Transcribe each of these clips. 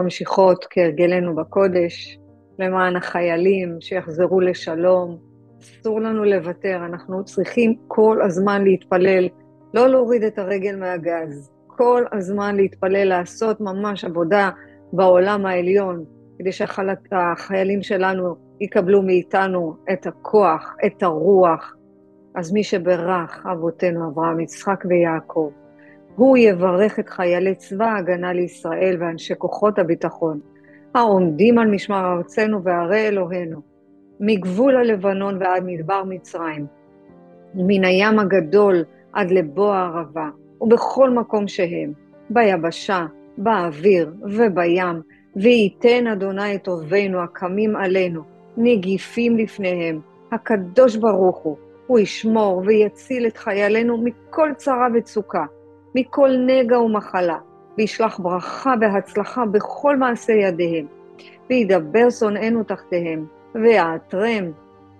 ממשיכות כהרגלנו בקודש, למען החיילים שיחזרו לשלום. אסור לנו לוותר, אנחנו צריכים כל הזמן להתפלל, לא להוריד את הרגל מהגז, כל הזמן להתפלל, לעשות ממש עבודה בעולם העליון, כדי שהחיילים שלנו יקבלו מאיתנו את הכוח, את הרוח. אז מי שברך אבותינו אברהם, יצחק ויעקב, הוא יברך את חיילי צבא ההגנה לישראל ואנשי כוחות הביטחון, העומדים על משמר ארצנו וערי אלוהינו, מגבול הלבנון ועד מדבר מצרים, מן הים הגדול עד לבוא הערבה, ובכל מקום שהם, ביבשה, באוויר ובים, וייתן אדוני את אויבינו הקמים עלינו, נגיפים לפניהם, הקדוש ברוך הוא, הוא ישמור ויציל את חיילינו מכל צרה וצוקה, מכל נגע ומחלה, וישלח ברכה והצלחה בכל מעשה ידיהם, וידבר שונאינו תחתיהם, ויעטרם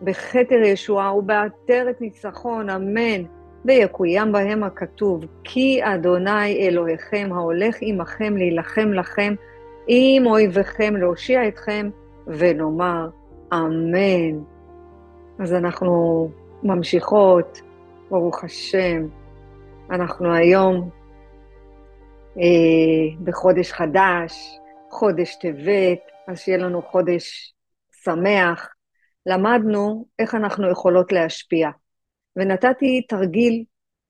בכתר ישועה ובעטרת ניצחון, אמן. ויקוים בהם הכתוב, כי אדוני אלוהיכם ההולך עמכם להילחם לכם, עם אויביכם להושיע אתכם, ונאמר אמן. אז אנחנו ממשיכות, ברוך השם. אנחנו היום אה, בחודש חדש, חודש טבת, אז שיהיה לנו חודש שמח. למדנו איך אנחנו יכולות להשפיע. ונתתי תרגיל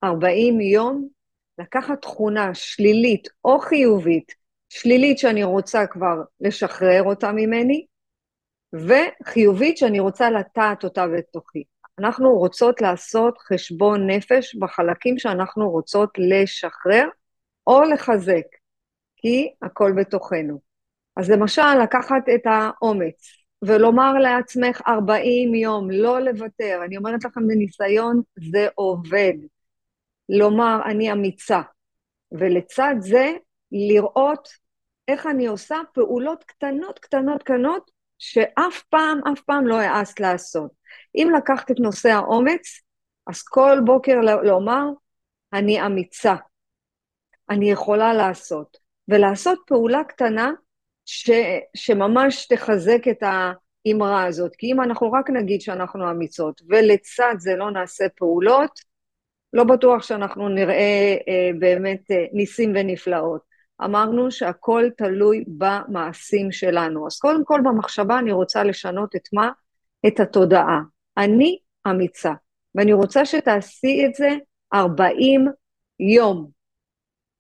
40 יום לקחת תכונה שלילית או חיובית, שלילית שאני רוצה כבר לשחרר אותה ממני, וחיובית שאני רוצה לטעת אותה בתוכי. אנחנו רוצות לעשות חשבון נפש בחלקים שאנחנו רוצות לשחרר או לחזק, כי הכל בתוכנו. אז למשל, לקחת את האומץ ולומר לעצמך 40 יום, לא לוותר. אני אומרת לכם בניסיון, זה עובד. לומר, אני אמיצה. ולצד זה, לראות איך אני עושה פעולות קטנות, קטנות, קטנות, שאף פעם, אף פעם לא העזת לעשות. אם לקחת את נושא האומץ, אז כל בוקר לומר, אני אמיצה, אני יכולה לעשות. ולעשות פעולה קטנה ש, שממש תחזק את האמרה הזאת. כי אם אנחנו רק נגיד שאנחנו אמיצות, ולצד זה לא נעשה פעולות, לא בטוח שאנחנו נראה אה, באמת אה, ניסים ונפלאות. אמרנו שהכל תלוי במעשים שלנו. אז קודם כל במחשבה אני רוצה לשנות את מה? את התודעה. אני אמיצה, ואני רוצה שתעשי את זה 40 יום.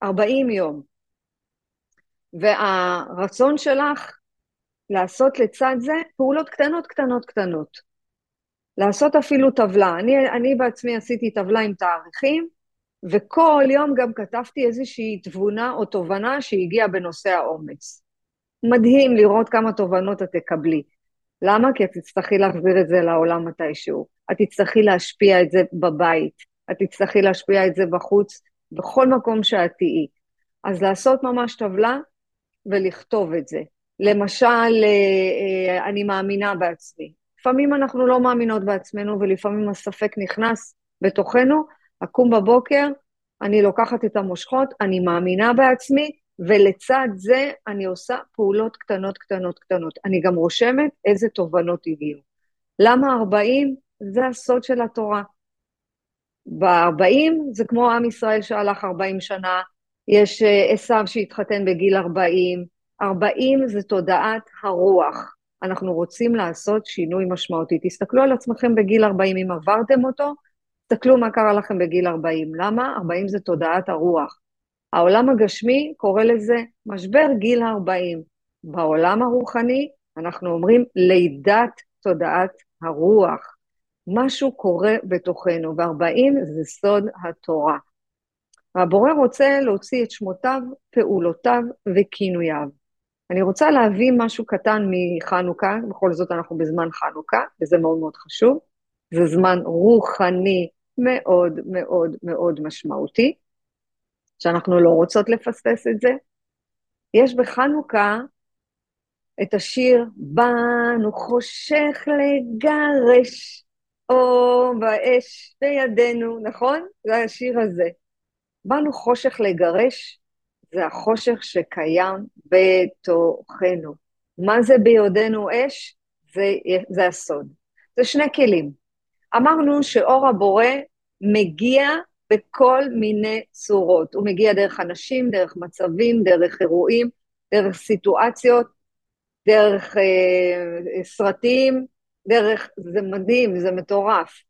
40 יום. והרצון שלך לעשות לצד זה פעולות קטנות, קטנות, קטנות. לעשות אפילו טבלה. אני, אני בעצמי עשיתי טבלה עם תאריכים, וכל יום גם כתבתי איזושהי תבונה או תובנה שהגיעה בנושא האומץ. מדהים לראות כמה תובנות את תקבלי. למה? כי את תצטרכי להחזיר את זה לעולם מתישהו. את תצטרכי להשפיע את זה בבית, את תצטרכי להשפיע את זה בחוץ, בכל מקום שאת תהיי. אז לעשות ממש טבלה ולכתוב את זה. למשל, אה, אה, אני מאמינה בעצמי. לפעמים אנחנו לא מאמינות בעצמנו ולפעמים הספק נכנס בתוכנו, אקום בבוקר, אני לוקחת את המושכות, אני מאמינה בעצמי, ולצד זה אני עושה פעולות קטנות, קטנות, קטנות. אני גם רושמת איזה תובנות הגיעו. למה 40? זה הסוד של התורה. ב-40 זה כמו עם ישראל שהלך 40 שנה, יש אה, עשיו שהתחתן בגיל 40, 40 זה תודעת הרוח. אנחנו רוצים לעשות שינוי משמעותי. תסתכלו על עצמכם בגיל 40, אם עברתם אותו, תסתכלו מה קרה לכם בגיל 40. למה? 40 זה תודעת הרוח. העולם הגשמי קורא לזה משבר גיל 40. בעולם הרוחני אנחנו אומרים לידת תודעת הרוח. משהו קורה בתוכנו, ו-40 זה סוד התורה. והבורא רוצה להוציא את שמותיו, פעולותיו וכינוייו. אני רוצה להביא משהו קטן מחנוכה, בכל זאת אנחנו בזמן חנוכה, וזה מאוד מאוד חשוב. זה זמן רוחני מאוד מאוד מאוד משמעותי, שאנחנו לא רוצות לפספס את זה. יש בחנוכה את השיר "באנו חושך לגרש, או באש בידינו", נכון? זה השיר הזה. באנו חושך לגרש, זה החושך שקיים בתוכנו. מה זה ביודענו אש? זה, זה הסוד. זה שני כלים. אמרנו שאור הבורא מגיע בכל מיני צורות. הוא מגיע דרך אנשים, דרך מצבים, דרך אירועים, דרך סיטואציות, דרך אה, סרטים, דרך... זה מדהים, זה מטורף.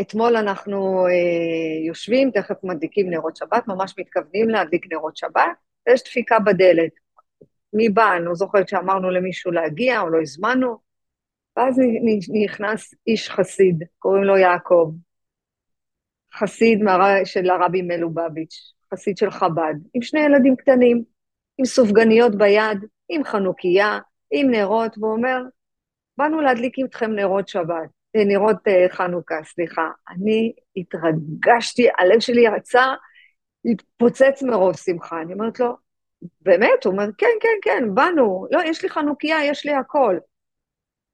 אתמול אנחנו אה, יושבים, תכף מדליקים נרות שבת, ממש מתכוונים להדליק נרות שבת, ויש דפיקה בדלת. מי בא? אני לא זוכרת שאמרנו למישהו להגיע או לא הזמנו, ואז נכנס איש חסיד, קוראים לו יעקב. חסיד של הרבי מלובביץ', חסיד של חב"ד, עם שני ילדים קטנים, עם סופגניות ביד, עם חנוכיה, עם נרות, והוא אומר, באנו להדליק איתכם נרות שבת, אה, נרות אה, חנוכה, סליחה. אני התרגשתי, הלב שלי יצא, התפוצץ מרוב שמחה. אני אומרת לו, באמת? הוא אומר, כן, כן, כן, באנו. לא, יש לי חנוכיה, יש לי הכל.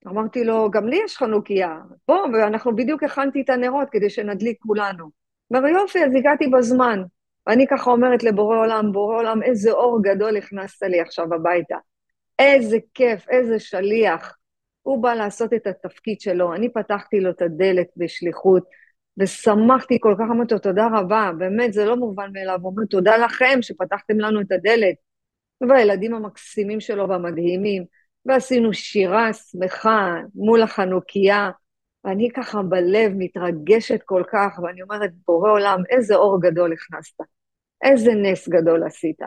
אמרתי לו, גם לי יש חנוכיה. בוא, ואנחנו בדיוק הכנתי את הנרות כדי שנדליק כולנו. אומר, יופי, אז הגעתי בזמן. ואני ככה אומרת לבורא עולם, בורא עולם, איזה אור גדול הכנסת לי עכשיו הביתה. איזה כיף, איזה שליח. הוא בא לעשות את התפקיד שלו, אני פתחתי לו את הדלת בשליחות, ושמחתי כל כך, אמרתי לו, תודה רבה, באמת, זה לא מובן מאליו, הוא אומר, תודה לכם שפתחתם לנו את הדלת. והילדים המקסימים שלו והמדהימים, ועשינו שירה שמחה מול החנוכיה, ואני ככה בלב מתרגשת כל כך, ואני אומרת, בורא עולם, איזה אור גדול הכנסת, איזה נס גדול עשית.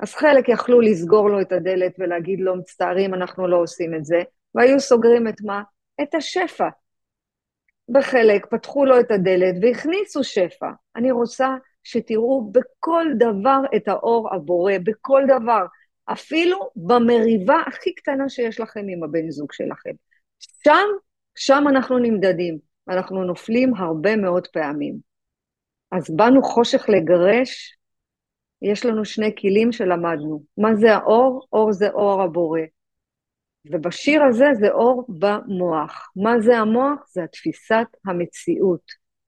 אז חלק יכלו לסגור לו את הדלת ולהגיד לו, מצטערים, אנחנו לא עושים את זה, והיו סוגרים את מה? את השפע. בחלק פתחו לו את הדלת והכניסו שפע. אני רוצה שתראו בכל דבר את האור הבורא, בכל דבר. אפילו במריבה הכי קטנה שיש לכם עם הבן זוג שלכם. שם, שם אנחנו נמדדים, ואנחנו נופלים הרבה מאוד פעמים. אז באנו חושך לגרש, יש לנו שני כלים שלמדנו. מה זה האור? אור זה אור הבורא. ובשיר הזה זה אור במוח. מה זה המוח? זה התפיסת המציאות.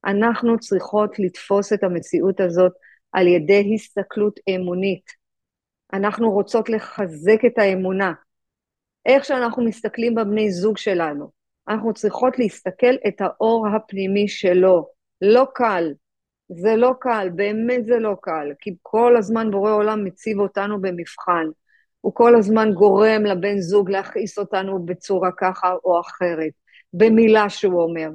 אנחנו צריכות לתפוס את המציאות הזאת על ידי הסתכלות אמונית. אנחנו רוצות לחזק את האמונה. איך שאנחנו מסתכלים בבני זוג שלנו, אנחנו צריכות להסתכל את האור הפנימי שלו. לא קל, זה לא קל, באמת זה לא קל, כי כל הזמן בורא עולם מציב אותנו במבחן. הוא כל הזמן גורם לבן זוג להכעיס אותנו בצורה ככה או אחרת, במילה שהוא אומר,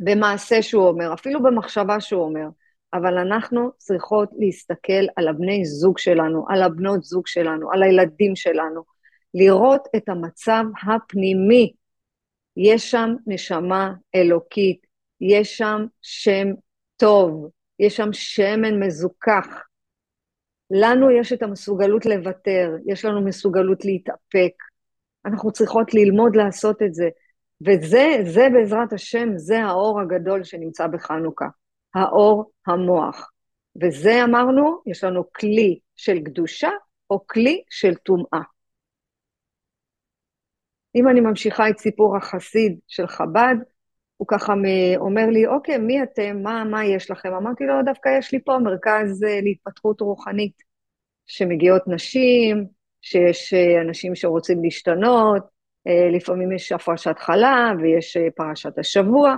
במעשה שהוא אומר, אפילו במחשבה שהוא אומר. אבל אנחנו צריכות להסתכל על הבני זוג שלנו, על הבנות זוג שלנו, על הילדים שלנו, לראות את המצב הפנימי. יש שם נשמה אלוקית, יש שם שם טוב, יש שם שמן מזוכח. לנו יש את המסוגלות לוותר, יש לנו מסוגלות להתאפק. אנחנו צריכות ללמוד לעשות את זה. וזה, זה בעזרת השם, זה האור הגדול שנמצא בחנוכה. האור המוח. וזה אמרנו, יש לנו כלי של קדושה או כלי של טומאה. אם אני ממשיכה את סיפור החסיד של חב"ד, הוא ככה אומר לי, אוקיי, מי אתם? מה, מה יש לכם? אמרתי לו, דווקא יש לי פה מרכז אה, להתפתחות רוחנית, שמגיעות נשים, שיש אה, אנשים שרוצים להשתנות, אה, לפעמים יש הפרשת חלה ויש פרשת השבוע.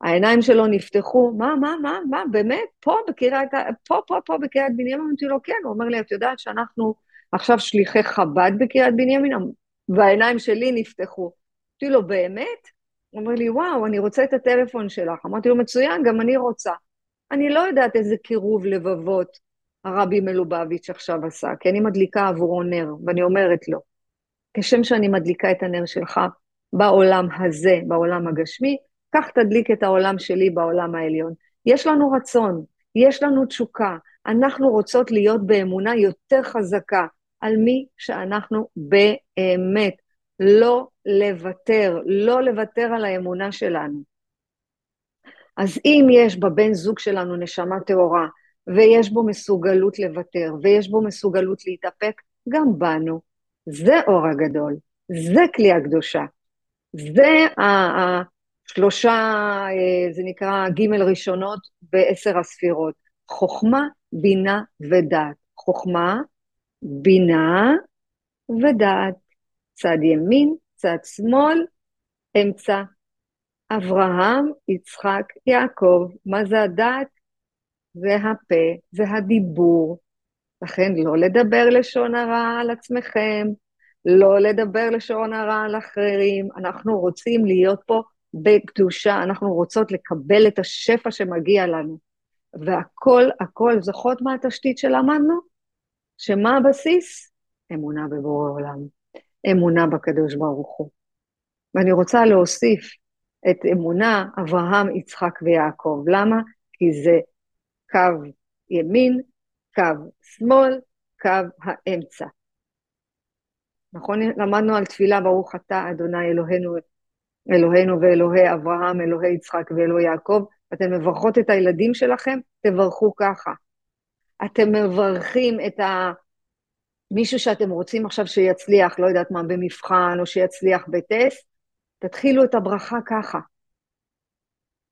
העיניים שלו נפתחו, מה, מה, מה, מה, באמת? פה בקריית, פה, פה, פה בקריית בנימין? אמרתי לו, כן. הוא אומר לי, את יודעת שאנחנו עכשיו שליחי חב"ד בקריית בנימין? והעיניים שלי נפתחו. אמרתי לו, באמת? הוא אומר לי, וואו, אני רוצה את הטלפון שלך. אמרתי לו, מצוין, גם אני רוצה. אני לא יודעת איזה קירוב לבבות הרבי מלובביץ' עכשיו עשה, כי אני מדליקה עבורו נר, ואני אומרת לו, כשם שאני מדליקה את הנר שלך בעולם הזה, בעולם הגשמי, כך תדליק את העולם שלי בעולם העליון. יש לנו רצון, יש לנו תשוקה, אנחנו רוצות להיות באמונה יותר חזקה על מי שאנחנו באמת. לא לוותר, לא לוותר על האמונה שלנו. אז אם יש בבן זוג שלנו נשמה טהורה, ויש בו מסוגלות לוותר, ויש בו מסוגלות להתאפק, גם בנו. זה אור הגדול, זה כלי הקדושה. זה השלושה, אה, זה נקרא ג' ראשונות בעשר הספירות. חוכמה, בינה ודעת. חוכמה, בינה ודעת. צד ימין, צד שמאל, אמצע. אברהם, יצחק, יעקב. מה זה הדעת? זה הפה, זה הדיבור. לכן לא לדבר לשון הרע על עצמכם, לא לדבר לשון הרע על אחרים. אנחנו רוצים להיות פה בקדושה, אנחנו רוצות לקבל את השפע שמגיע לנו. והכל, הכל, זוכרות מה התשתית שלמדנו? שמה הבסיס? אמונה בבורא עולם, אמונה בקדוש ברוך הוא. ואני רוצה להוסיף את אמונה אברהם, יצחק ויעקב. למה? כי זה קו ימין, קו שמאל, קו האמצע. נכון? למדנו על תפילה, ברוך אתה, אדוני אלוהינו, אלוהינו ואלוהי אברהם, אלוהי יצחק ואלוהי יעקב. אתן מברכות את הילדים שלכם, תברכו ככה. אתם מברכים את ה... מישהו שאתם רוצים עכשיו שיצליח, לא יודעת מה, במבחן, או שיצליח בטסט, תתחילו את הברכה ככה.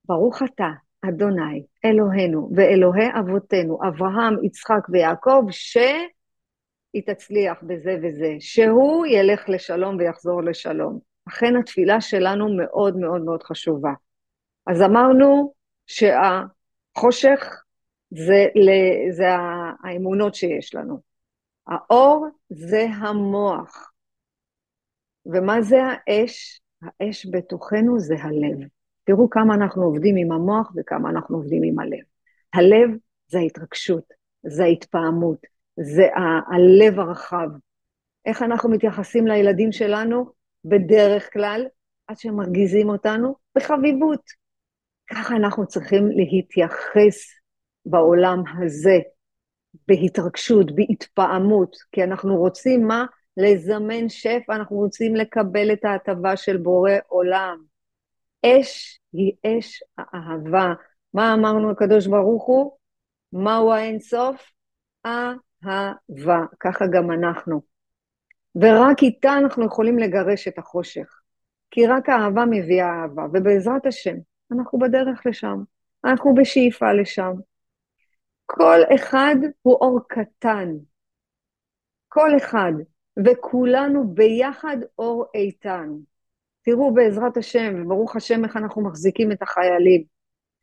ברוך אתה, אדוני, אלוהינו ואלוהי אבותינו, אברהם, יצחק ויעקב, שהיא תצליח בזה וזה, שהוא ילך לשלום ויחזור לשלום. אכן התפילה שלנו מאוד מאוד מאוד חשובה. אז אמרנו שהחושך זה, זה האמונות שיש לנו. האור זה המוח. ומה זה האש? האש בתוכנו זה הלב. תראו כמה אנחנו עובדים עם המוח וכמה אנחנו עובדים עם הלב. הלב זה ההתרגשות, זה ההתפעמות, זה ה- הלב הרחב. איך אנחנו מתייחסים לילדים שלנו? בדרך כלל, עד שהם מרגיזים אותנו, בחביבות. ככה אנחנו צריכים להתייחס בעולם הזה, בהתרגשות, בהתפעמות, כי אנחנו רוצים מה? לזמן שפע, אנחנו רוצים לקבל את ההטבה של בורא עולם. אש היא אש האהבה. מה אמרנו הקדוש ברוך הוא? מהו האינסוף? אהבה. ככה גם אנחנו. ורק איתה אנחנו יכולים לגרש את החושך. כי רק האהבה מביאה אהבה, ובעזרת השם, אנחנו בדרך לשם. אנחנו בשאיפה לשם. כל אחד הוא אור קטן. כל אחד. וכולנו ביחד אור איתן. תראו בעזרת השם, וברוך השם איך אנחנו מחזיקים את החיילים.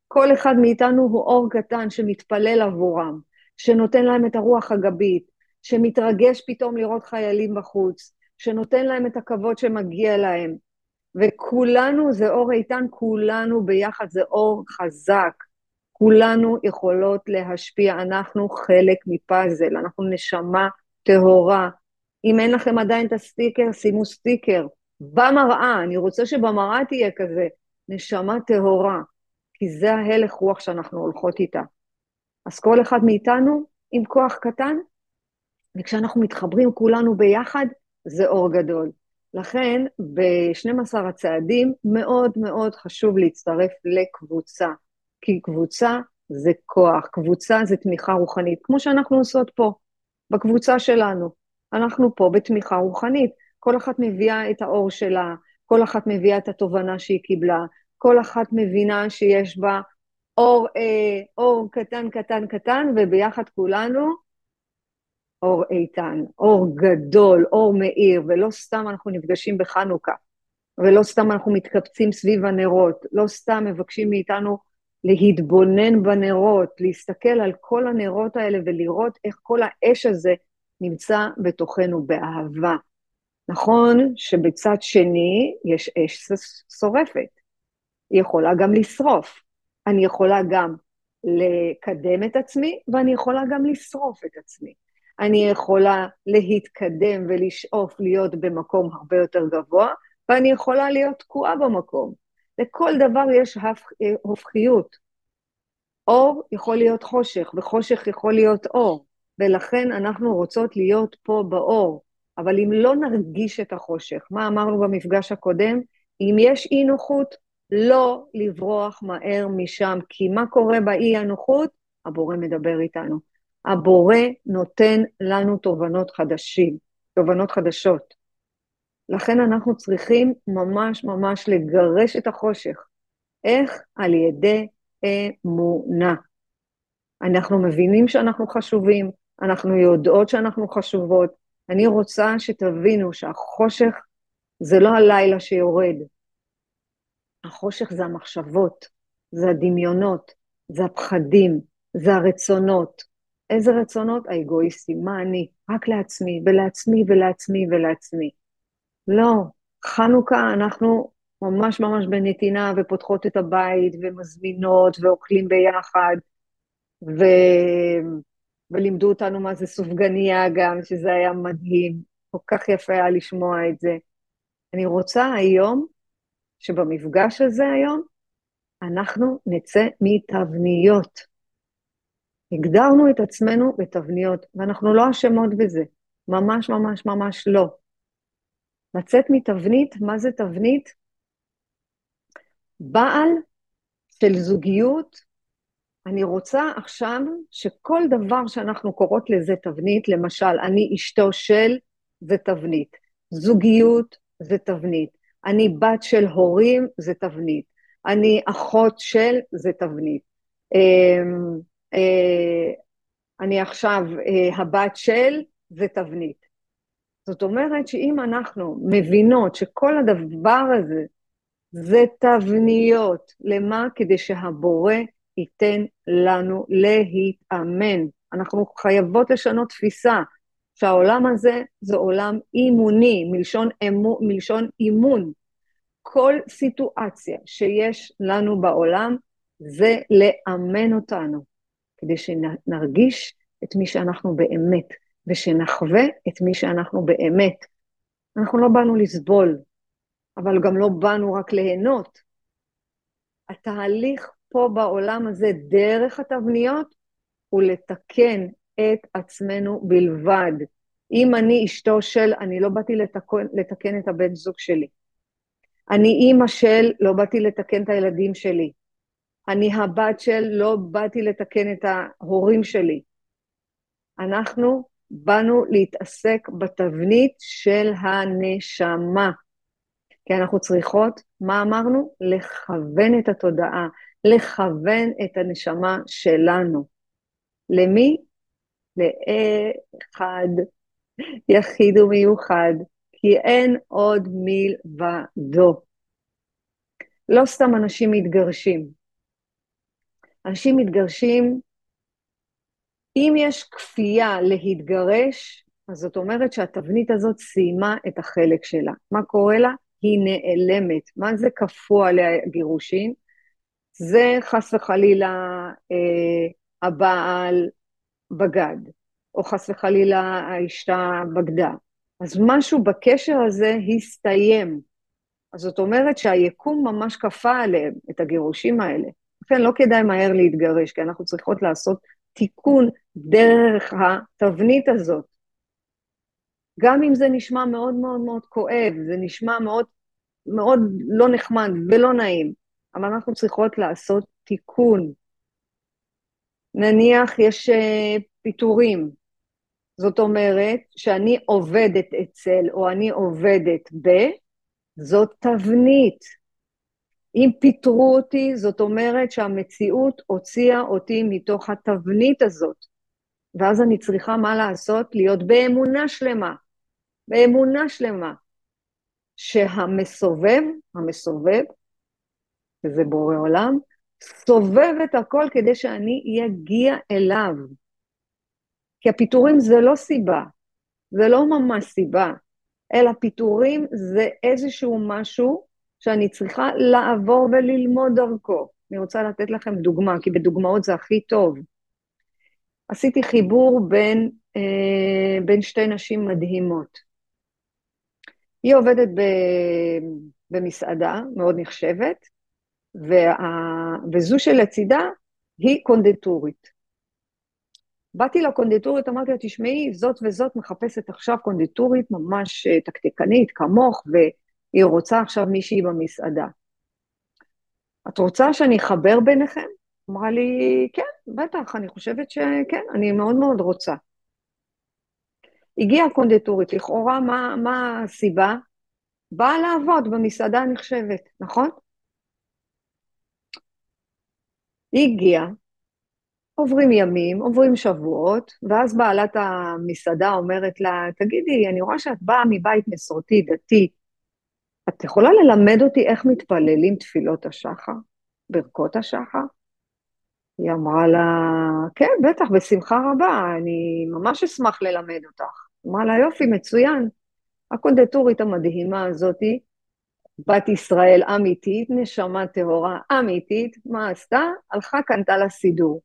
כל אחד מאיתנו הוא אור קטן שמתפלל עבורם, שנותן להם את הרוח הגבית, שמתרגש פתאום לראות חיילים בחוץ, שנותן להם את הכבוד שמגיע להם. וכולנו זה אור איתן, כולנו ביחד זה אור חזק. כולנו יכולות להשפיע, אנחנו חלק מפאזל, אנחנו נשמה טהורה. אם אין לכם עדיין את הסטיקר, שימו סטיקר. במראה, אני רוצה שבמראה תהיה כזה, נשמה טהורה, כי זה ההלך רוח שאנחנו הולכות איתה. אז כל אחד מאיתנו עם כוח קטן, וכשאנחנו מתחברים כולנו ביחד, זה אור גדול. לכן, ב-12 הצעדים מאוד מאוד חשוב להצטרף לקבוצה, כי קבוצה זה כוח, קבוצה זה תמיכה רוחנית, כמו שאנחנו עושות פה, בקבוצה שלנו. אנחנו פה בתמיכה רוחנית. כל אחת מביאה את האור שלה, כל אחת מביאה את התובנה שהיא קיבלה, כל אחת מבינה שיש בה אור, אה, אור קטן, קטן, קטן, וביחד כולנו אור איתן, אור גדול, אור מאיר, ולא סתם אנחנו נפגשים בחנוכה, ולא סתם אנחנו מתקבצים סביב הנרות, לא סתם מבקשים מאיתנו להתבונן בנרות, להסתכל על כל הנרות האלה ולראות איך כל האש הזה נמצא בתוכנו באהבה. נכון שבצד שני יש אש שורפת, היא יכולה גם לשרוף. אני יכולה גם לקדם את עצמי, ואני יכולה גם לשרוף את עצמי. אני יכולה להתקדם ולשאוף להיות במקום הרבה יותר גבוה, ואני יכולה להיות תקועה במקום. לכל דבר יש הופכיות. אור יכול להיות חושך, וחושך יכול להיות אור, ולכן אנחנו רוצות להיות פה באור. אבל אם לא נרגיש את החושך, מה אמרנו במפגש הקודם? אם יש אי נוחות, לא לברוח מהר משם, כי מה קורה באי הנוחות? הבורא מדבר איתנו. הבורא נותן לנו תובנות חדשים, תובנות חדשות. לכן אנחנו צריכים ממש ממש לגרש את החושך. איך? על ידי אמונה. אנחנו מבינים שאנחנו חשובים, אנחנו יודעות שאנחנו חשובות. אני רוצה שתבינו שהחושך זה לא הלילה שיורד. החושך זה המחשבות, זה הדמיונות, זה הפחדים, זה הרצונות. איזה רצונות? האגואיסטים. מה אני? רק לעצמי, ולעצמי, ולעצמי, ולעצמי. לא, חנוכה אנחנו ממש ממש בנתינה, ופותחות את הבית, ומזמינות, ואוכלים ביחד, ו... ולימדו אותנו מה זה סופגניה גם, שזה היה מדהים. כל כך יפה היה לשמוע את זה. אני רוצה היום, שבמפגש הזה היום, אנחנו נצא מתבניות. הגדרנו את עצמנו בתבניות, ואנחנו לא אשמות בזה. ממש ממש ממש לא. לצאת מתבנית, מה זה תבנית? בעל של זוגיות, אני רוצה עכשיו שכל דבר שאנחנו קוראות לזה תבנית, למשל, אני אשתו של, זה תבנית. זוגיות זה תבנית. אני בת של הורים זה תבנית. אני אחות של זה תבנית. אה, אני עכשיו אה, הבת של זה תבנית. זאת אומרת שאם אנחנו מבינות שכל הדבר הזה זה תבניות, למה? כדי שהבורא ייתן לנו להתאמן. אנחנו חייבות לשנות תפיסה, שהעולם הזה זה עולם אימוני, מלשון, אמו, מלשון אימון. כל סיטואציה שיש לנו בעולם זה לאמן אותנו, כדי שנרגיש את מי שאנחנו באמת, ושנחווה את מי שאנחנו באמת. אנחנו לא באנו לסבול, אבל גם לא באנו רק ליהנות. התהליך פה בעולם הזה, דרך התבניות, הוא לתקן את עצמנו בלבד. אם אני אשתו של, אני לא באתי לתקן, לתקן את הבן זוג שלי. אני אימא של, לא באתי לתקן את הילדים שלי. אני הבת של, לא באתי לתקן את ההורים שלי. אנחנו באנו להתעסק בתבנית של הנשמה. כי אנחנו צריכות, מה אמרנו? לכוון את התודעה, לכוון את הנשמה שלנו. למי? לאחד, יחיד ומיוחד, כי אין עוד מלבדו. לא סתם אנשים מתגרשים. אנשים מתגרשים, אם יש כפייה להתגרש, אז זאת אומרת שהתבנית הזאת סיימה את החלק שלה. מה קורה לה? היא נעלמת. מה זה כפו עליה גירושין? זה חס וחלילה אה, הבעל בגד, או חס וחלילה האישה בגדה. אז משהו בקשר הזה הסתיים. אז זאת אומרת שהיקום ממש כפה עליהם את הגירושים האלה. לכן לא כדאי מהר להתגרש, כי אנחנו צריכות לעשות תיקון דרך התבנית הזאת. גם אם זה נשמע מאוד מאוד מאוד כואב, זה נשמע מאוד, מאוד לא נחמד ולא נעים, אבל אנחנו צריכות לעשות תיקון. נניח יש uh, פיטורים, זאת אומרת שאני עובדת אצל או אני עובדת ב, זאת תבנית. אם פיטרו אותי, זאת אומרת שהמציאות הוציאה אותי מתוך התבנית הזאת. ואז אני צריכה מה לעשות? להיות באמונה שלמה. באמונה שלמה. שהמסובב, המסובב, שזה בורא עולם, סובב את הכל כדי שאני אגיע אליו. כי הפיטורים זה לא סיבה, זה לא ממש סיבה, אלא פיטורים זה איזשהו משהו שאני צריכה לעבור וללמוד דרכו. אני רוצה לתת לכם דוגמה, כי בדוגמאות זה הכי טוב. עשיתי חיבור בין, אה, בין שתי נשים מדהימות. היא עובדת ב, במסעדה מאוד נחשבת, וה, וזו שלצידה היא קונדטורית. באתי לקונדיטורית, אמרתי לה, תשמעי, זאת וזאת מחפשת עכשיו קונדיטורית ממש אה, תקתקנית, כמוך, והיא רוצה עכשיו מישהי במסעדה. את רוצה שאני אחבר ביניכם? אמרה לי, כן, בטח, אני חושבת שכן, אני מאוד מאוד רוצה. הגיעה קונדיטורית, לכאורה, מה, מה הסיבה? באה לעבוד במסעדה הנחשבת, נכון? היא הגיעה, עוברים ימים, עוברים שבועות, ואז בעלת המסעדה אומרת לה, תגידי, אני רואה שאת באה מבית מסורתי, דתי, את יכולה ללמד אותי איך מתפללים תפילות השחר, ברכות השחר? היא אמרה לה, כן, בטח, בשמחה רבה, אני ממש אשמח ללמד אותך. אמרה לה, יופי, מצוין. הקונדטורית המדהימה הזאתי, בת ישראל אמיתית, נשמה טהורה אמיתית, מה עשתה? הלכה, קנתה לה סידור.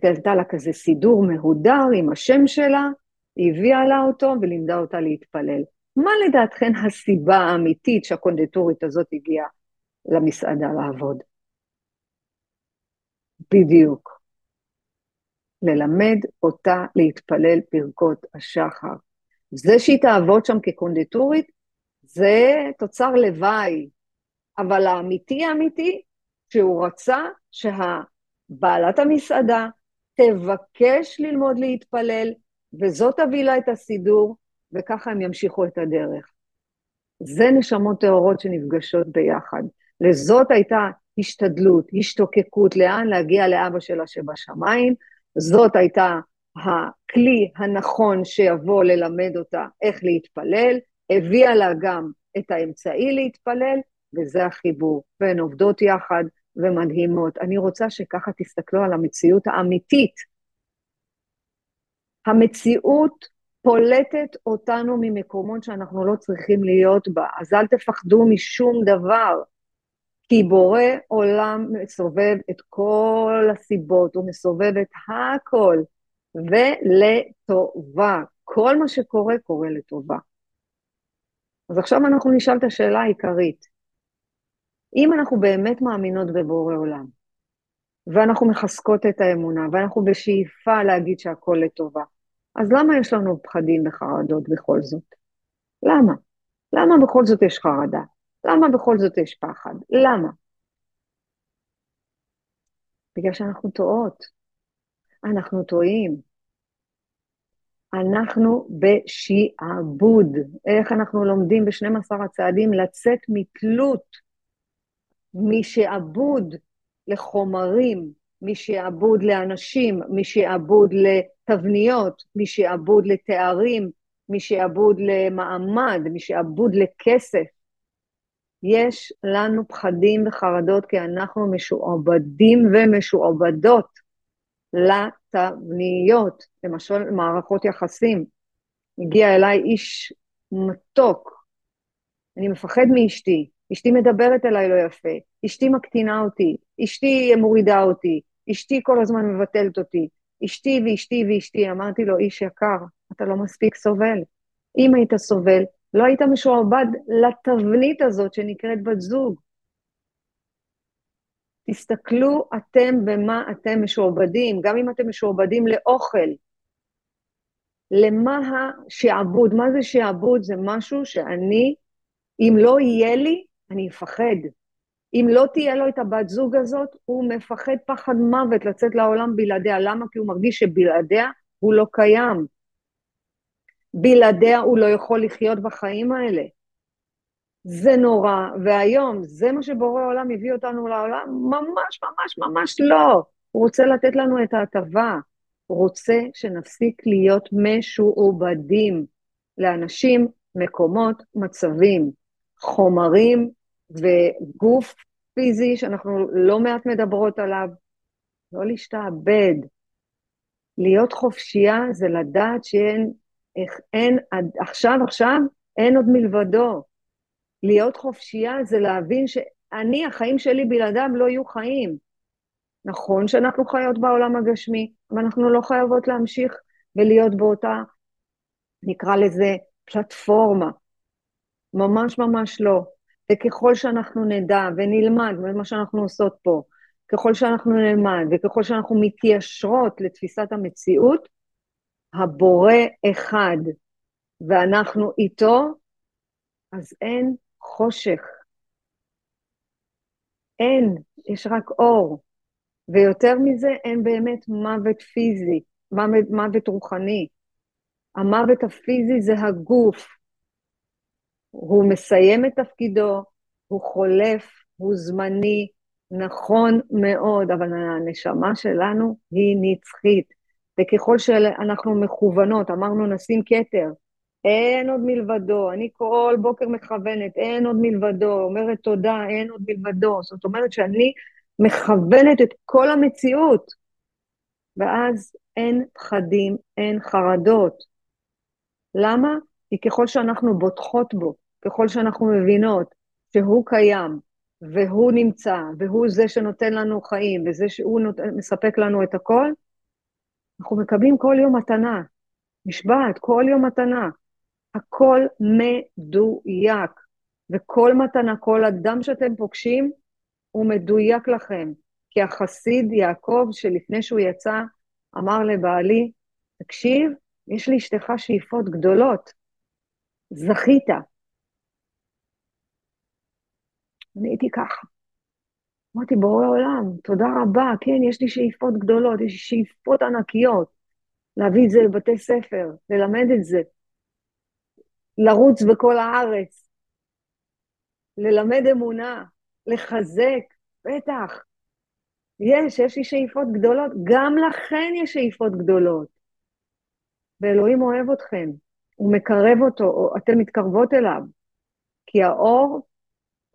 קנתה לה כזה סידור מהודר עם השם שלה, הביאה לה אותו ולימדה אותה להתפלל. מה לדעתכן הסיבה האמיתית שהקונדטורית הזאת הגיעה למסעדה לעבוד? בדיוק. ללמד אותה להתפלל פרקות השחר. זה שהיא תעבוד שם כקונדיטורית, זה תוצר לוואי. אבל האמיתי האמיתי, שהוא רצה שהבעלת המסעדה תבקש ללמוד להתפלל, וזאת תביא לה את הסידור, וככה הם ימשיכו את הדרך. זה נשמות טהורות שנפגשות ביחד. לזאת הייתה השתדלות, השתוקקות, לאן להגיע לאבא שלה שבשמיים. זאת הייתה הכלי הנכון שיבוא ללמד אותה איך להתפלל, הביאה לה גם את האמצעי להתפלל, וזה החיבור. והן עובדות יחד ומדהימות. אני רוצה שככה תסתכלו על המציאות האמיתית. המציאות פולטת אותנו ממקומות שאנחנו לא צריכים להיות בה, אז אל תפחדו משום דבר. כי בורא עולם מסובב את כל הסיבות, הוא מסובב את הכל, ולטובה. כל מה שקורה, קורה לטובה. אז עכשיו אנחנו נשאל את השאלה העיקרית. אם אנחנו באמת מאמינות בבורא עולם, ואנחנו מחזקות את האמונה, ואנחנו בשאיפה להגיד שהכל לטובה, אז למה יש לנו פחדים וחרדות בכל זאת? למה? למה בכל זאת יש חרדה? למה בכל זאת יש פחד? למה? בגלל שאנחנו טועות. אנחנו טועים. אנחנו בשעבוד. איך אנחנו לומדים ב-12 הצעדים לצאת מתלות, משעבוד לחומרים, משעבוד לאנשים, משעבוד לתבניות, משעבוד לתארים, משעבוד למעמד, משעבוד לכסף. יש לנו פחדים וחרדות כי אנחנו משועבדים ומשועבדות לתבניות, למשל מערכות יחסים. הגיע אליי איש מתוק, אני מפחד מאשתי, אשתי מדברת אליי לא יפה, אשתי מקטינה אותי, אשתי מורידה אותי, אשתי כל הזמן מבטלת אותי, אשתי ואשתי ואשתי. אמרתי לו, איש יקר, אתה לא מספיק סובל. אם היית סובל, לא היית משועבד לתבנית הזאת שנקראת בת זוג. תסתכלו אתם במה אתם משועבדים, גם אם אתם משועבדים לאוכל. למה השעבוד? מה זה שעבוד? זה משהו שאני, אם לא יהיה לי, אני אפחד. אם לא תהיה לו את הבת זוג הזאת, הוא מפחד פחד מוות לצאת לעולם בלעדיה. למה? כי הוא מרגיש שבלעדיה הוא לא קיים. בלעדיה הוא לא יכול לחיות בחיים האלה. זה נורא, והיום, זה מה שבורא העולם הביא אותנו לעולם? ממש ממש ממש לא. הוא רוצה לתת לנו את ההטבה. הוא רוצה שנפסיק להיות משועובדים לאנשים, מקומות, מצבים, חומרים וגוף פיזי שאנחנו לא מעט מדברות עליו. לא להשתעבד. להיות חופשייה זה לדעת שאין איך אין, עכשיו, עכשיו, אין עוד מלבדו. להיות חופשייה זה להבין שאני, החיים שלי בלעדיו לא יהיו חיים. נכון שאנחנו חיות בעולם הגשמי, אבל אנחנו לא חייבות להמשיך ולהיות באותה, נקרא לזה, פלטפורמה. ממש ממש לא. וככל שאנחנו נדע ונלמד, מה שאנחנו עושות פה, ככל שאנחנו נלמד וככל שאנחנו מתיישרות לתפיסת המציאות, הבורא אחד ואנחנו איתו, אז אין חושך. אין, יש רק אור. ויותר מזה, אין באמת מוות פיזי, מוות, מוות רוחני. המוות הפיזי זה הגוף. הוא מסיים את תפקידו, הוא חולף, הוא זמני, נכון מאוד, אבל הנשמה שלנו היא נצחית, וככל שאנחנו מכוונות, אמרנו נשים כתר, אין עוד מלבדו, אני כל בוקר מכוונת, אין עוד מלבדו, אומרת תודה, אין עוד מלבדו, זאת אומרת שאני מכוונת את כל המציאות, ואז אין פחדים, אין חרדות. למה? כי ככל שאנחנו בוטחות בו, ככל שאנחנו מבינות שהוא קיים, והוא נמצא, והוא זה שנותן לנו חיים, וזה שהוא נות... מספק לנו את הכל, אנחנו מקבלים כל יום מתנה, משבעת, כל יום מתנה. הכל מדויק, וכל מתנה, כל אדם שאתם פוגשים, הוא מדויק לכם. כי החסיד יעקב, שלפני שהוא יצא, אמר לבעלי, תקשיב, יש לאשתך שאיפות גדולות, זכית. אני הייתי ככה. אמרתי, בורא עולם, תודה רבה, כן, יש לי שאיפות גדולות, יש לי שאיפות ענקיות. להביא את זה לבתי ספר, ללמד את זה, לרוץ בכל הארץ, ללמד אמונה, לחזק, בטח. יש, יש לי שאיפות גדולות, גם לכן יש שאיפות גדולות. ואלוהים אוהב אתכם, הוא מקרב אותו, או אתן מתקרבות אליו. כי האור,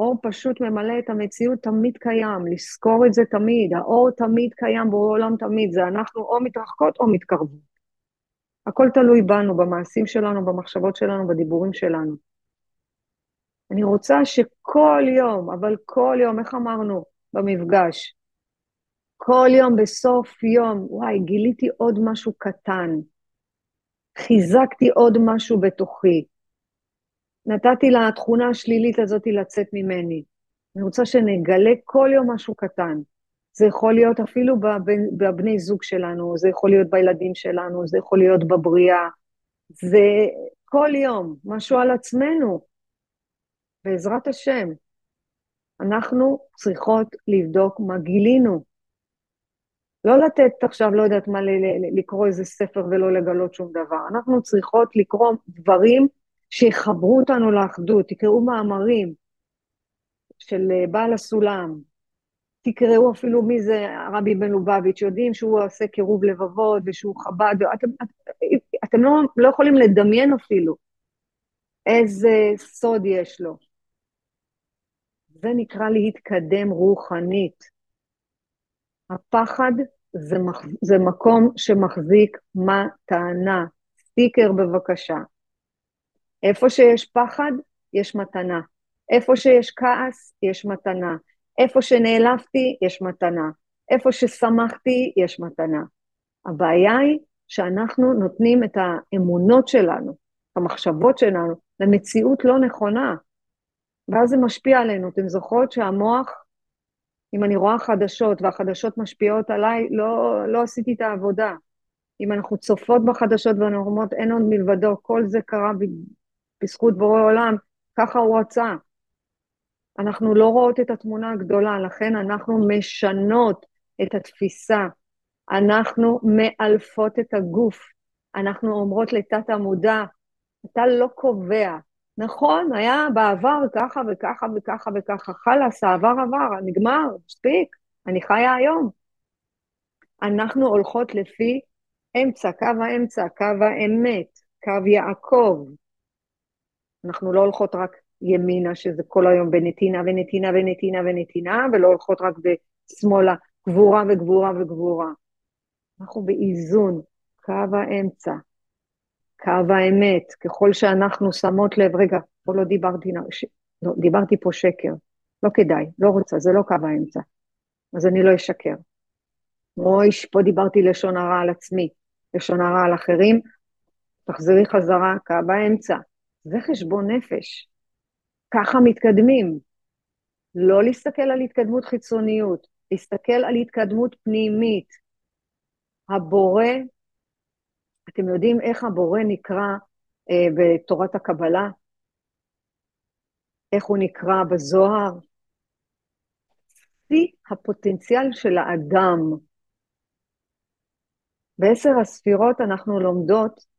אור פשוט ממלא את המציאות, תמיד קיים, לזכור את זה תמיד, האור תמיד קיים, בעולם תמיד, זה אנחנו או מתרחקות או מתקרבות. הכל תלוי בנו, במעשים שלנו, במחשבות שלנו, בדיבורים שלנו. אני רוצה שכל יום, אבל כל יום, איך אמרנו במפגש? כל יום, בסוף יום, וואי, גיליתי עוד משהו קטן. חיזקתי עוד משהו בתוכי. נתתי לתכונה השלילית הזאת לצאת ממני. אני רוצה שנגלה כל יום משהו קטן. זה יכול להיות אפילו בבני זוג שלנו, זה יכול להיות בילדים שלנו, זה יכול להיות בבריאה, זה כל יום, משהו על עצמנו. בעזרת השם, אנחנו צריכות לבדוק מה גילינו. לא לתת עכשיו, לא יודעת מה, לקרוא איזה ספר ולא לגלות שום דבר. אנחנו צריכות לקרוא דברים שיחברו אותנו לאחדות. תקראו מאמרים של בעל הסולם, תקראו אפילו מי זה הרבי בן לובביץ', יודעים שהוא עושה קירוב לבבות ושהוא חב"ד, אתם, אתם לא, לא יכולים לדמיין אפילו איזה סוד יש לו. זה נקרא להתקדם רוחנית. הפחד זה, מח, זה מקום שמחזיק מתנה. סטיקר בבקשה. איפה שיש פחד, יש מתנה. איפה שיש כעס, יש מתנה. איפה שנעלבתי, יש מתנה. איפה ששמחתי, יש מתנה. הבעיה היא שאנחנו נותנים את האמונות שלנו, המחשבות שלנו, למציאות לא נכונה. ואז זה משפיע עלינו. אתם זוכרות שהמוח, אם אני רואה חדשות והחדשות משפיעות עליי, לא, לא עשיתי את העבודה. אם אנחנו צופות בחדשות ואנחנו אומרות אין עוד מלבדו, כל זה קרה בזכות בורא עולם, ככה הוא רצה. אנחנו לא רואות את התמונה הגדולה, לכן אנחנו משנות את התפיסה. אנחנו מאלפות את הגוף. אנחנו אומרות לתת המודע, אתה לא קובע. נכון, היה בעבר ככה וככה וככה וככה, חלאס, העבר עבר, נגמר, מספיק, אני חיה היום. אנחנו הולכות לפי אמצע, קו האמצע, קו האמת, קו יעקב. אנחנו לא הולכות רק ימינה, שזה כל היום בנתינה ונתינה ונתינה ונתינה, ולא הולכות רק בשמאלה, גבורה וגבורה וגבורה. אנחנו באיזון, קו האמצע, קו האמת, ככל שאנחנו שמות לב, רגע, פה לא דיברתי, לא, דיברתי פה שקר, לא כדאי, לא רוצה, זה לא קו האמצע, אז אני לא אשקר. מויש, פה דיברתי לשון הרע על עצמי, לשון הרע על אחרים, תחזרי חזרה, קו האמצע. זה חשבון נפש. ככה מתקדמים. לא להסתכל על התקדמות חיצוניות, להסתכל על התקדמות פנימית. הבורא, אתם יודעים איך הבורא נקרא אה, בתורת הקבלה? איך הוא נקרא בזוהר? שיא הפוטנציאל של האדם. בעשר הספירות אנחנו לומדות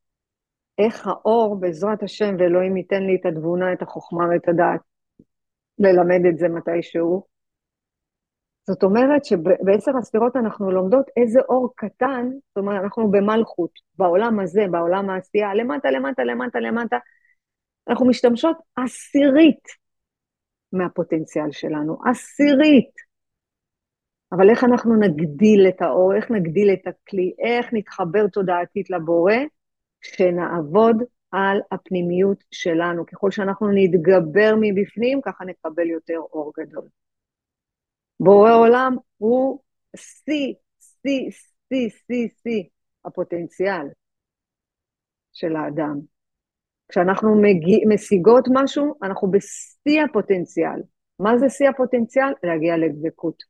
איך האור, בעזרת השם, ואלוהים ייתן לי את התבונה, את החוכמה ואת הדעת, ללמד את זה מתישהו, זאת אומרת שבעשר הספירות אנחנו לומדות איזה אור קטן, זאת אומרת, אנחנו במלכות, בעולם הזה, בעולם העשייה, למטה, למטה, למטה, למטה, אנחנו משתמשות עשירית מהפוטנציאל שלנו, עשירית. אבל איך אנחנו נגדיל את האור, איך נגדיל את הכלי, איך נתחבר תודעתית לבורא, שנעבוד על הפנימיות שלנו. ככל שאנחנו נתגבר מבפנים, ככה נקבל יותר אור גדול. בורא עולם הוא שיא, שיא, שיא, שיא, שיא הפוטנציאל של האדם. כשאנחנו מגיע, משיגות משהו, אנחנו בשיא הפוטנציאל. מה זה שיא הפוטנציאל? להגיע לדבקות.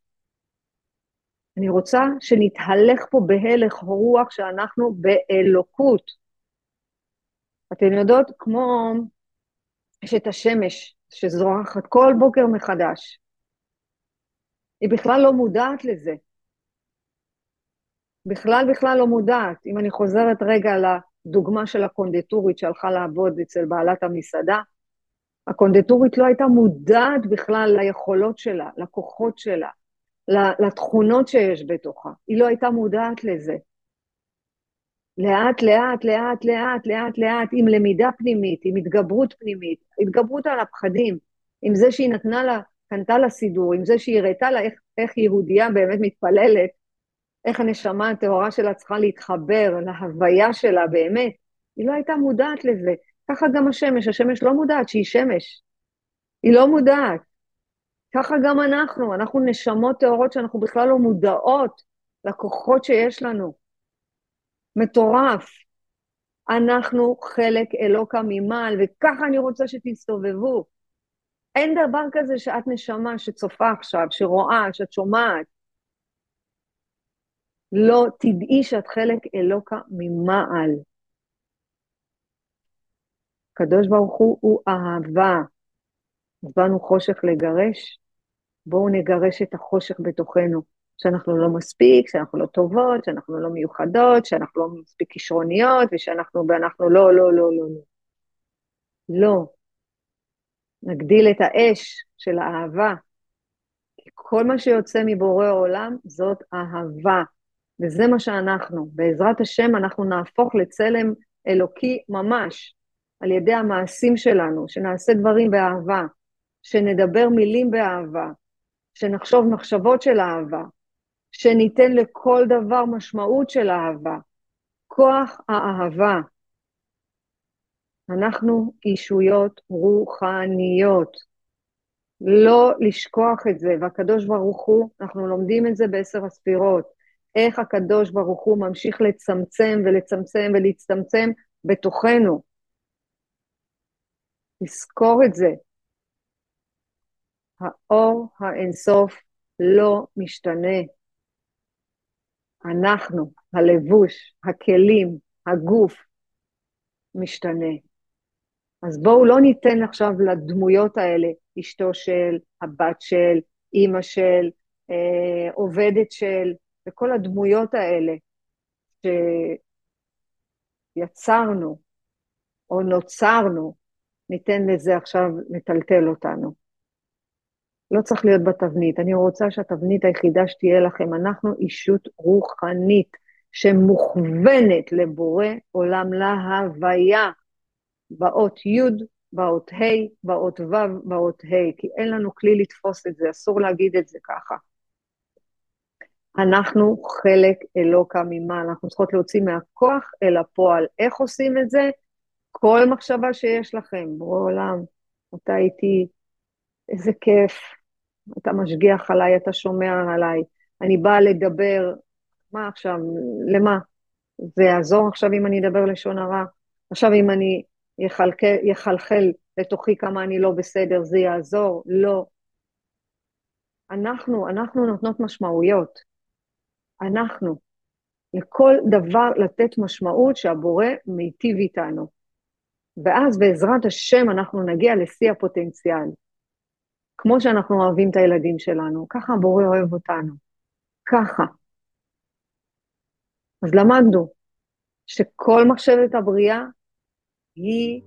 אני רוצה שנתהלך פה בהלך רוח שאנחנו באלוקות. אתן יודעות, כמו יש את השמש שזורחת כל בוקר מחדש. היא בכלל לא מודעת לזה. בכלל בכלל לא מודעת. אם אני חוזרת רגע לדוגמה של הקונדטורית שהלכה לעבוד אצל בעלת המסעדה, הקונדטורית לא הייתה מודעת בכלל ליכולות שלה, לכוחות שלה, לתכונות שיש בתוכה. היא לא הייתה מודעת לזה. לאט, לאט, לאט, לאט, לאט, לאט, עם למידה פנימית, עם התגברות פנימית, התגברות על הפחדים, עם זה שהיא נתנה לה, קנתה לה סידור, עם זה שהיא הראתה לה איך, איך יהודייה באמת מתפללת, איך הנשמה הטהורה שלה צריכה להתחבר להוויה שלה באמת, היא לא הייתה מודעת לזה. ככה גם השמש, השמש לא מודעת שהיא שמש. היא לא מודעת. ככה גם אנחנו, אנחנו נשמות טהורות שאנחנו בכלל לא מודעות לכוחות שיש לנו. מטורף. אנחנו חלק אלוקה ממעל, וככה אני רוצה שתסתובבו. אין דבר כזה שאת נשמה שצופה עכשיו, שרואה, שאת שומעת. לא תדעי שאת חלק אלוקה ממעל. הקדוש ברוך הוא הוא אהבה. באנו חושך לגרש, בואו נגרש את החושך בתוכנו, שאנחנו לא מספיק, שאנחנו לא טובות, שאנחנו לא מיוחדות, שאנחנו לא מספיק כישרוניות, ושאנחנו, ואנחנו לא, לא, לא, לא, לא. לא. נגדיל את האש של האהבה. כי כל מה שיוצא מבורא עולם זאת אהבה, וזה מה שאנחנו. בעזרת השם אנחנו נהפוך לצלם אלוקי ממש, על ידי המעשים שלנו, שנעשה דברים באהבה, שנדבר מילים באהבה, שנחשוב מחשבות של אהבה, שניתן לכל דבר משמעות של אהבה. כוח האהבה. אנחנו אישויות רוחניות. לא לשכוח את זה, והקדוש ברוך הוא, אנחנו לומדים את זה בעשר הספירות, איך הקדוש ברוך הוא ממשיך לצמצם ולצמצם ולהצטמצם בתוכנו. לזכור את זה, האור האינסוף לא משתנה. אנחנו, הלבוש, הכלים, הגוף, משתנה. אז בואו לא ניתן עכשיו לדמויות האלה, אשתו של, הבת של, אימא של, אה, עובדת של, וכל הדמויות האלה שיצרנו או נוצרנו, ניתן לזה עכשיו לטלטל אותנו. לא צריך להיות בתבנית. אני רוצה שהתבנית היחידה שתהיה לכם, אנחנו אישות רוחנית שמוכוונת לבורא עולם להוויה, באות י', באות ה', באות ו', באות ה', כי אין לנו כלי לתפוס את זה, אסור להגיד את זה ככה. אנחנו חלק אלוקה ממה, אנחנו צריכות להוציא מהכוח אל הפועל. איך עושים את זה? כל מחשבה שיש לכם, בורא עולם, אתה איתי, איזה כיף, אתה משגיח עליי, אתה שומע עליי, אני באה לדבר, מה עכשיו, למה? זה יעזור עכשיו אם אני אדבר לשון הרע? עכשיו אם אני יחלחל, יחלחל לתוכי כמה אני לא בסדר, זה יעזור? לא. אנחנו, אנחנו נותנות משמעויות. אנחנו. לכל דבר לתת משמעות שהבורא מיטיב איתנו. ואז בעזרת השם אנחנו נגיע לשיא הפוטנציאל. כמו שאנחנו אוהבים את הילדים שלנו, ככה הבורא אוהב אותנו. ככה. אז למדנו שכל מחשבת הבריאה היא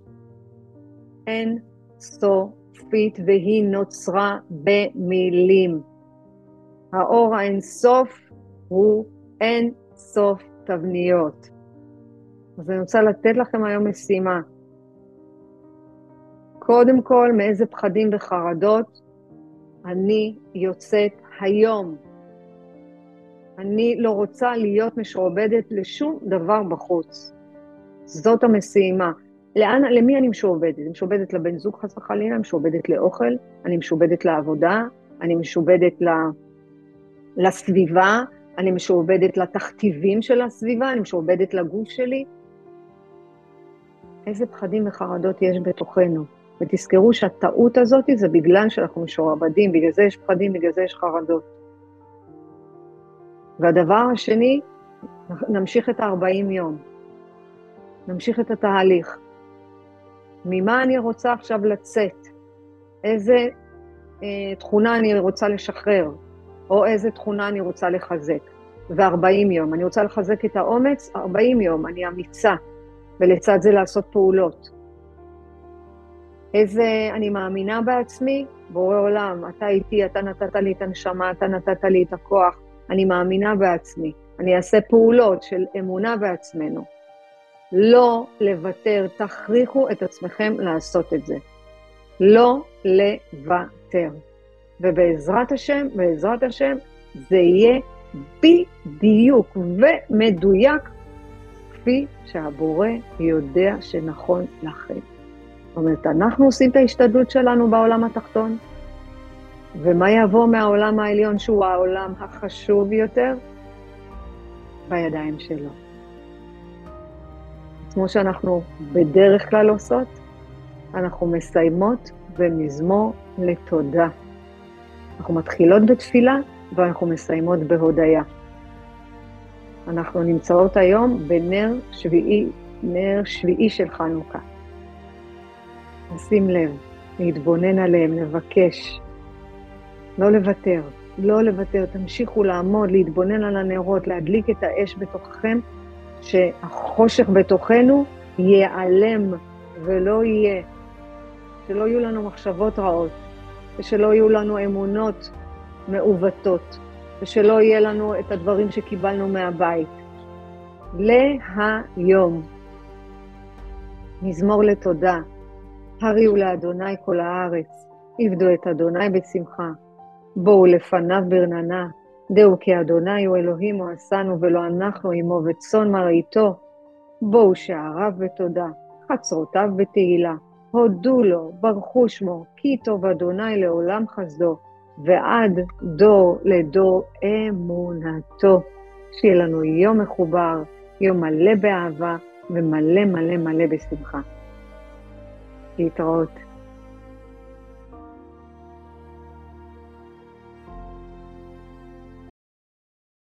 אין סופית והיא נוצרה במילים. האור האינסוף הוא אין סוף תבניות. אז אני רוצה לתת לכם היום משימה. קודם כל, מאיזה פחדים וחרדות אני יוצאת היום. אני לא רוצה להיות משועבדת לשום דבר בחוץ. זאת המשימה. לאן, למי אני משועבדת? אני משועבדת לבן זוג חס וחלילה, אני משועבדת לאוכל, אני משועבדת לעבודה, אני משועבדת ל... לסביבה, אני משועבדת לתכתיבים של הסביבה, אני משועבדת לגוף שלי. איזה פחדים וחרדות יש בתוכנו. ותזכרו שהטעות הזאת זה בגלל שאנחנו משועבדים, בגלל זה יש פחדים, בגלל זה יש חרדות. והדבר השני, נמשיך את ה-40 יום. נמשיך את התהליך. ממה אני רוצה עכשיו לצאת? איזה אה, תכונה אני רוצה לשחרר? או איזה תכונה אני רוצה לחזק? ו-40 יום. אני רוצה לחזק את האומץ, 40 יום, אני אמיצה, ולצד זה לעשות פעולות. איזה, אני מאמינה בעצמי, בורא עולם, אתה איתי, אתה נתת לי את הנשמה, אתה נתת לי את הכוח, אני מאמינה בעצמי. אני אעשה פעולות של אמונה בעצמנו. לא לוותר, תכריחו את עצמכם לעשות את זה. לא לוותר. ובעזרת השם, בעזרת השם, זה יהיה בדיוק ומדויק כפי שהבורא יודע שנכון לכם. זאת אומרת, אנחנו עושים את ההשתדלות שלנו בעולם התחתון, ומה יבוא מהעולם העליון, שהוא העולם החשוב יותר? בידיים שלו. כמו שאנחנו בדרך כלל עושות, אנחנו מסיימות במזמור לתודה. אנחנו מתחילות בתפילה ואנחנו מסיימות בהודיה. אנחנו נמצאות היום בנר שביעי, נר שביעי של חנוכה. נשים לב, להתבונן עליהם, לבקש, לא לוותר, לא לוותר, תמשיכו לעמוד, להתבונן על הנרות, להדליק את האש בתוככם, שהחושך בתוכנו ייעלם ולא יהיה, שלא יהיו לנו מחשבות רעות, ושלא יהיו לנו אמונות מעוותות, ושלא יהיה לנו את הדברים שקיבלנו מהבית. להיום. מזמור לתודה. הריעו לאדוני כל הארץ, עבדו את אדוני בשמחה. בואו לפניו ברננה, דעו כי אדוני הוא אלוהים הוא עשנו ולא אנחנו עמו וצאן מרעיתו. בואו שעריו בתודה, חצרותיו בתהילה. הודו לו, ברכו שמו, כי טוב אדוני לעולם חסדו, ועד דור לדור אמונתו. שיהיה לנו יום מחובר, יום מלא באהבה ומלא מלא מלא בשמחה. he thought